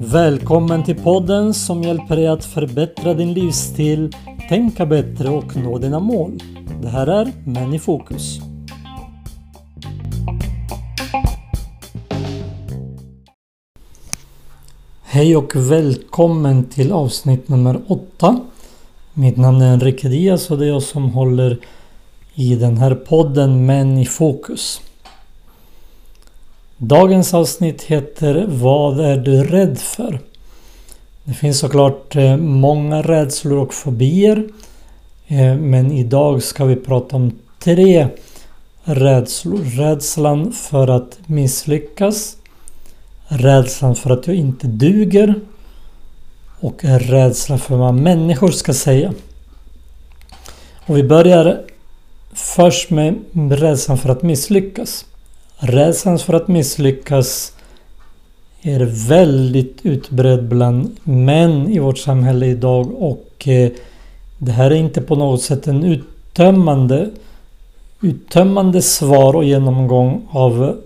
Välkommen till podden som hjälper dig att förbättra din livsstil, tänka bättre och nå dina mål. Det här är Män i fokus. Hej och välkommen till avsnitt nummer 8. Mitt namn är Enrique Diaz och det är jag som håller i den här podden Män i fokus. Dagens avsnitt heter Vad är du rädd för? Det finns såklart eh, många rädslor och fobier. Eh, men idag ska vi prata om tre rädslor. Rädslan för att misslyckas. Rädslan för att jag inte duger. Och rädslan för vad människor ska säga. Och vi börjar först med rädslan för att misslyckas. Rädslan för att misslyckas är väldigt utbredd bland män i vårt samhälle idag och eh, det här är inte på något sätt en uttömmande, uttömmande svar och genomgång av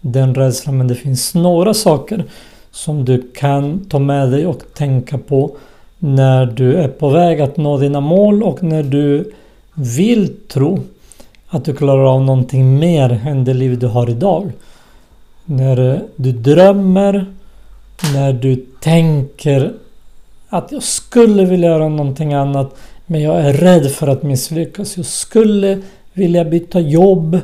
den rädslan men det finns några saker som du kan ta med dig och tänka på när du är på väg att nå dina mål och när du vill tro att du klarar av någonting mer än det liv du har idag. När du drömmer, när du tänker att jag skulle vilja göra någonting annat men jag är rädd för att misslyckas. Jag skulle vilja byta jobb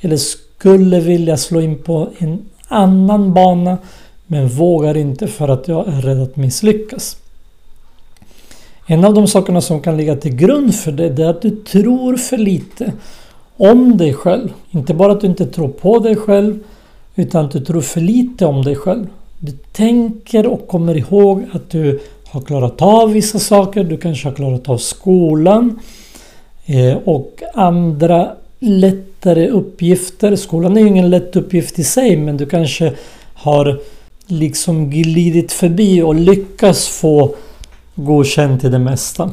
eller skulle vilja slå in på en annan bana men vågar inte för att jag är rädd att misslyckas. En av de sakerna som kan ligga till grund för det, det är att du tror för lite om dig själv. Inte bara att du inte tror på dig själv utan att du tror för lite om dig själv. Du tänker och kommer ihåg att du har klarat av vissa saker. Du kanske har klarat av skolan eh, och andra lättare uppgifter. Skolan är ju ingen lätt uppgift i sig men du kanske har liksom glidit förbi och lyckats få godkänt i det mesta.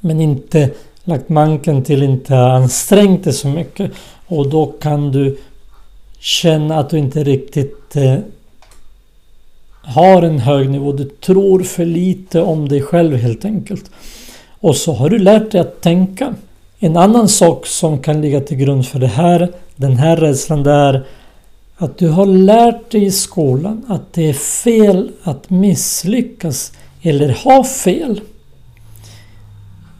Men inte lagt manken till inte ansträngt dig så mycket. Och då kan du känna att du inte riktigt eh, har en hög nivå. Du tror för lite om dig själv helt enkelt. Och så har du lärt dig att tänka. En annan sak som kan ligga till grund för det här, den här rädslan, det är att du har lärt dig i skolan att det är fel att misslyckas eller ha fel.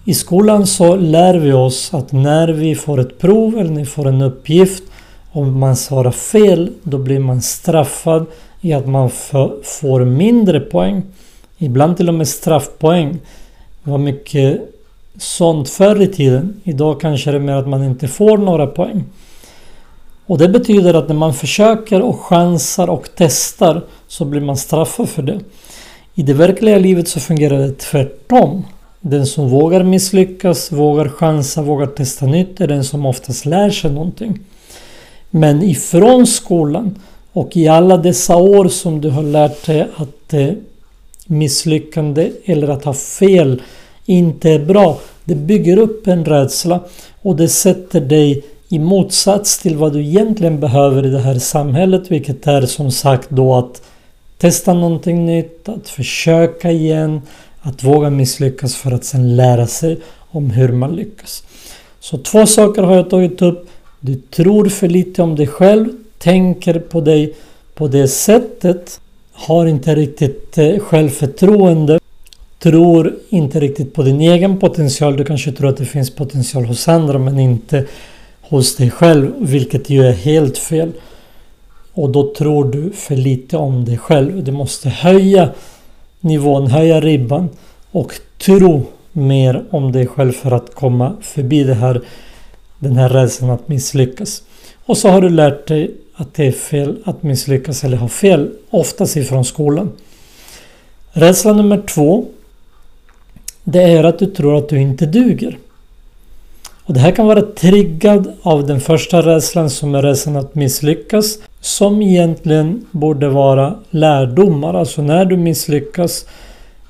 I skolan så lär vi oss att när vi får ett prov eller när vi får en uppgift om man svarar fel då blir man straffad i att man får mindre poäng. Ibland till och med straffpoäng. Det var mycket sånt förr i tiden. Idag kanske det är mer att man inte får några poäng. Och det betyder att när man försöker och chansar och testar så blir man straffad för det. I det verkliga livet så fungerar det tvärtom. Den som vågar misslyckas, vågar chansa, vågar testa nytt är den som oftast lär sig någonting. Men ifrån skolan och i alla dessa år som du har lärt dig att eh, misslyckande eller att ha fel inte är bra. Det bygger upp en rädsla och det sätter dig i motsats till vad du egentligen behöver i det här samhället vilket är som sagt då att testa någonting nytt, att försöka igen, att våga misslyckas för att sen lära sig om hur man lyckas. Så två saker har jag tagit upp. Du tror för lite om dig själv, tänker på dig på det sättet, har inte riktigt eh, självförtroende, tror inte riktigt på din egen potential. Du kanske tror att det finns potential hos andra men inte hos dig själv, vilket ju är helt fel. Och då tror du för lite om dig själv. Du måste höja nivån, höja ribban och tro mer om dig själv för att komma förbi det här, den här rädslan att misslyckas. Och så har du lärt dig att det är fel att misslyckas eller ha fel, oftast ifrån skolan. Rädsla nummer två det är att du tror att du inte duger. Och Det här kan vara triggad av den första rädslan som är rädslan att misslyckas som egentligen borde vara lärdomar. Alltså när du misslyckas,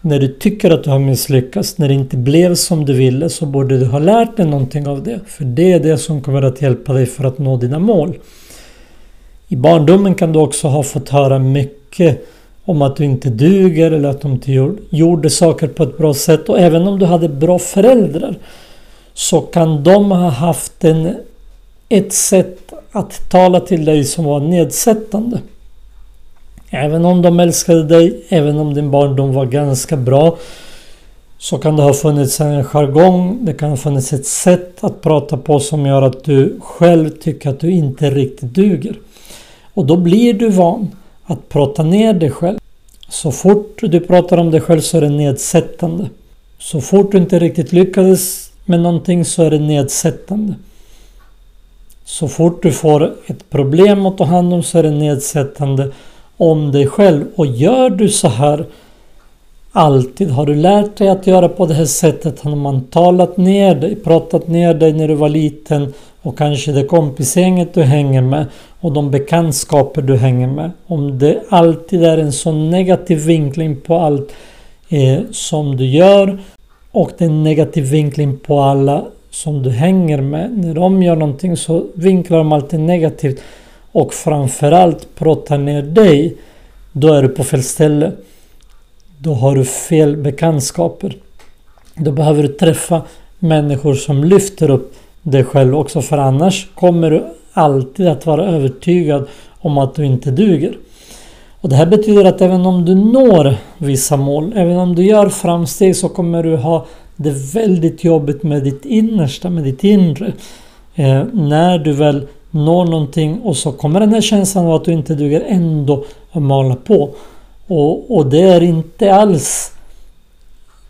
när du tycker att du har misslyckats, när det inte blev som du ville så borde du ha lärt dig någonting av det. För det är det som kommer att hjälpa dig för att nå dina mål. I barndomen kan du också ha fått höra mycket om att du inte duger eller att du inte gjorde saker på ett bra sätt. Och även om du hade bra föräldrar så kan de ha haft en, ett sätt att tala till dig som var nedsättande. Även om de älskade dig, även om din barndom var ganska bra så kan det ha funnits en jargong, det kan ha funnits ett sätt att prata på som gör att du själv tycker att du inte riktigt duger. Och då blir du van att prata ner dig själv. Så fort du pratar om dig själv så är det nedsättande. Så fort du inte riktigt lyckades med någonting så är det nedsättande. Så fort du får ett problem att ta hand om så är det nedsättande om dig själv. Och gör du så här alltid? Har du lärt dig att göra på det här sättet? Har man talat ner dig, pratat ner dig när du var liten och kanske det kompisgänget du hänger med och de bekantskaper du hänger med. Om det alltid är en sån negativ vinkling på allt eh, som du gör och det är en negativ vinkling på alla som du hänger med. När de gör någonting så vinklar de alltid negativt och framförallt pratar ner dig. Då är du på fel ställe. Då har du fel bekantskaper. Då behöver du träffa människor som lyfter upp dig själv också för annars kommer du alltid att vara övertygad om att du inte duger. Och Det här betyder att även om du når vissa mål, även om du gör framsteg så kommer du ha det väldigt jobbigt med ditt innersta, med ditt inre. Eh, när du väl når någonting och så kommer den här känslan av att du inte duger ändå att mala på. Och, och det är inte alls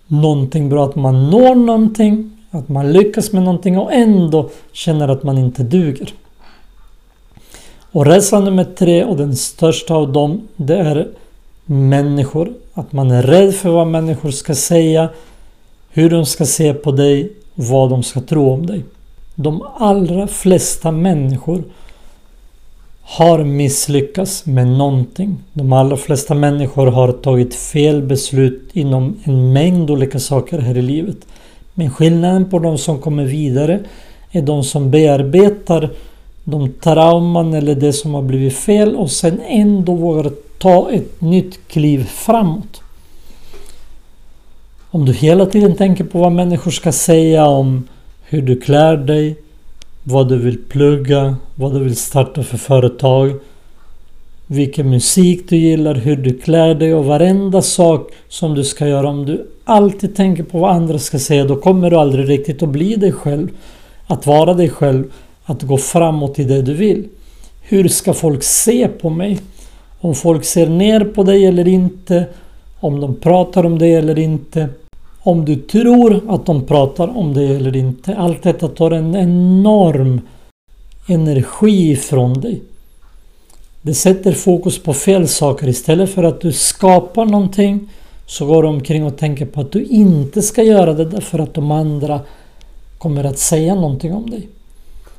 någonting bra att man når någonting, att man lyckas med någonting och ändå känner att man inte duger. Och rädsla nummer tre och den största av dem det är människor. Att man är rädd för vad människor ska säga, hur de ska se på dig, vad de ska tro om dig. De allra flesta människor har misslyckats med någonting. De allra flesta människor har tagit fel beslut inom en mängd olika saker här i livet. Men skillnaden på de som kommer vidare är de som bearbetar de trauman eller det som har blivit fel och sen ändå vågar ta ett nytt kliv framåt. Om du hela tiden tänker på vad människor ska säga om hur du klär dig, vad du vill plugga, vad du vill starta för företag, vilken musik du gillar, hur du klär dig och varenda sak som du ska göra. Om du alltid tänker på vad andra ska säga då kommer du aldrig riktigt att bli dig själv. Att vara dig själv. Att gå framåt i det du vill. Hur ska folk se på mig? Om folk ser ner på dig eller inte. Om de pratar om dig eller inte. Om du tror att de pratar om dig eller inte. Allt detta tar en enorm energi från dig. Det sätter fokus på fel saker. Istället för att du skapar någonting så går du omkring och tänker på att du inte ska göra det därför att de andra kommer att säga någonting om dig.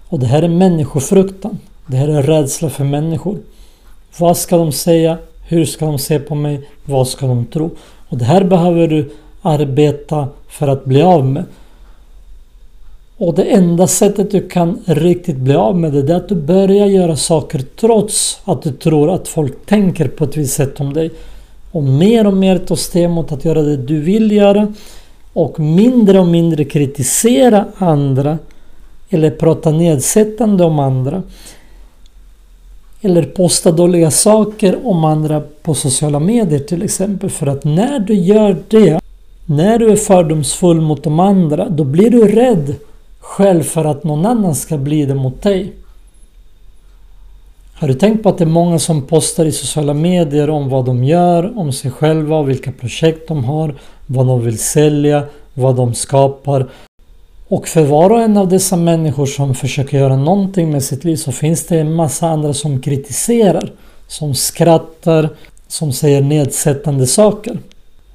Och det här är människofruktan. Det här är rädsla för människor. Vad ska de säga? Hur ska de se på mig? Vad ska de tro? Och det här behöver du arbeta för att bli av med. Och det enda sättet du kan riktigt bli av med det, det är att du börjar göra saker trots att du tror att folk tänker på ett visst sätt om dig. Och mer och mer ta steg mot att göra det du vill göra. Och mindre och mindre kritisera andra. Eller prata nedsättande om andra. Eller posta dåliga saker om andra på sociala medier till exempel. För att när du gör det, när du är fördomsfull mot de andra, då blir du rädd själv för att någon annan ska bli det mot dig. Har du tänkt på att det är många som postar i sociala medier om vad de gör, om sig själva, vilka projekt de har, vad de vill sälja, vad de skapar. Och för var och en av dessa människor som försöker göra någonting med sitt liv så finns det en massa andra som kritiserar, som skrattar, som säger nedsättande saker.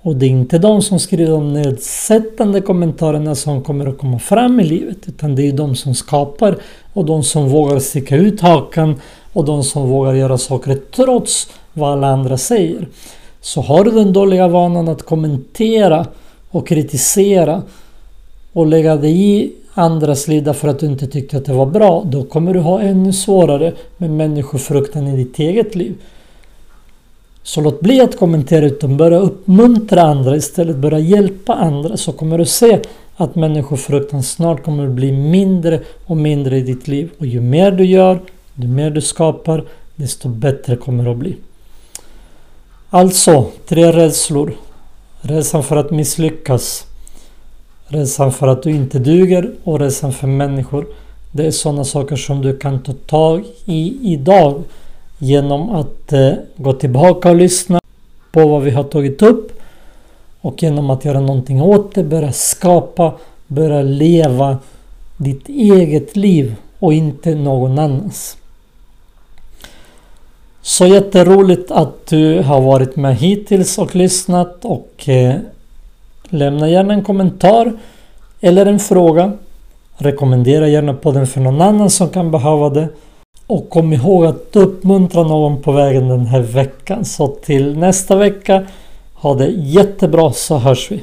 Och det är inte de som skriver de nedsättande kommentarerna som kommer att komma fram i livet. Utan det är de som skapar och de som vågar sticka ut hakan och de som vågar göra saker trots vad alla andra säger. Så har du den dåliga vanan att kommentera och kritisera och lägga dig i andras liv därför att du inte tyckte att det var bra. Då kommer du ha ännu svårare med människofruktan i ditt eget liv. Så låt bli att kommentera utan börja uppmuntra andra istället. Börja hjälpa andra så kommer du se att människofruktan snart kommer att bli mindre och mindre i ditt liv. Och ju mer du gör, ju mer du skapar, desto bättre kommer det att bli. Alltså, tre rädslor. Rädslan för att misslyckas. Rädslan för att du inte duger och rädslan för människor. Det är sådana saker som du kan ta tag i idag genom att eh, gå tillbaka och lyssna på vad vi har tagit upp och genom att göra någonting åt det, börja skapa, börja leva ditt eget liv och inte någon annans. Så jätteroligt att du har varit med hittills och lyssnat och eh, lämna gärna en kommentar eller en fråga. Rekommendera gärna podden för någon annan som kan behöva det. Och kom ihåg att uppmuntra någon på vägen den här veckan. Så till nästa vecka. Ha det jättebra så hörs vi.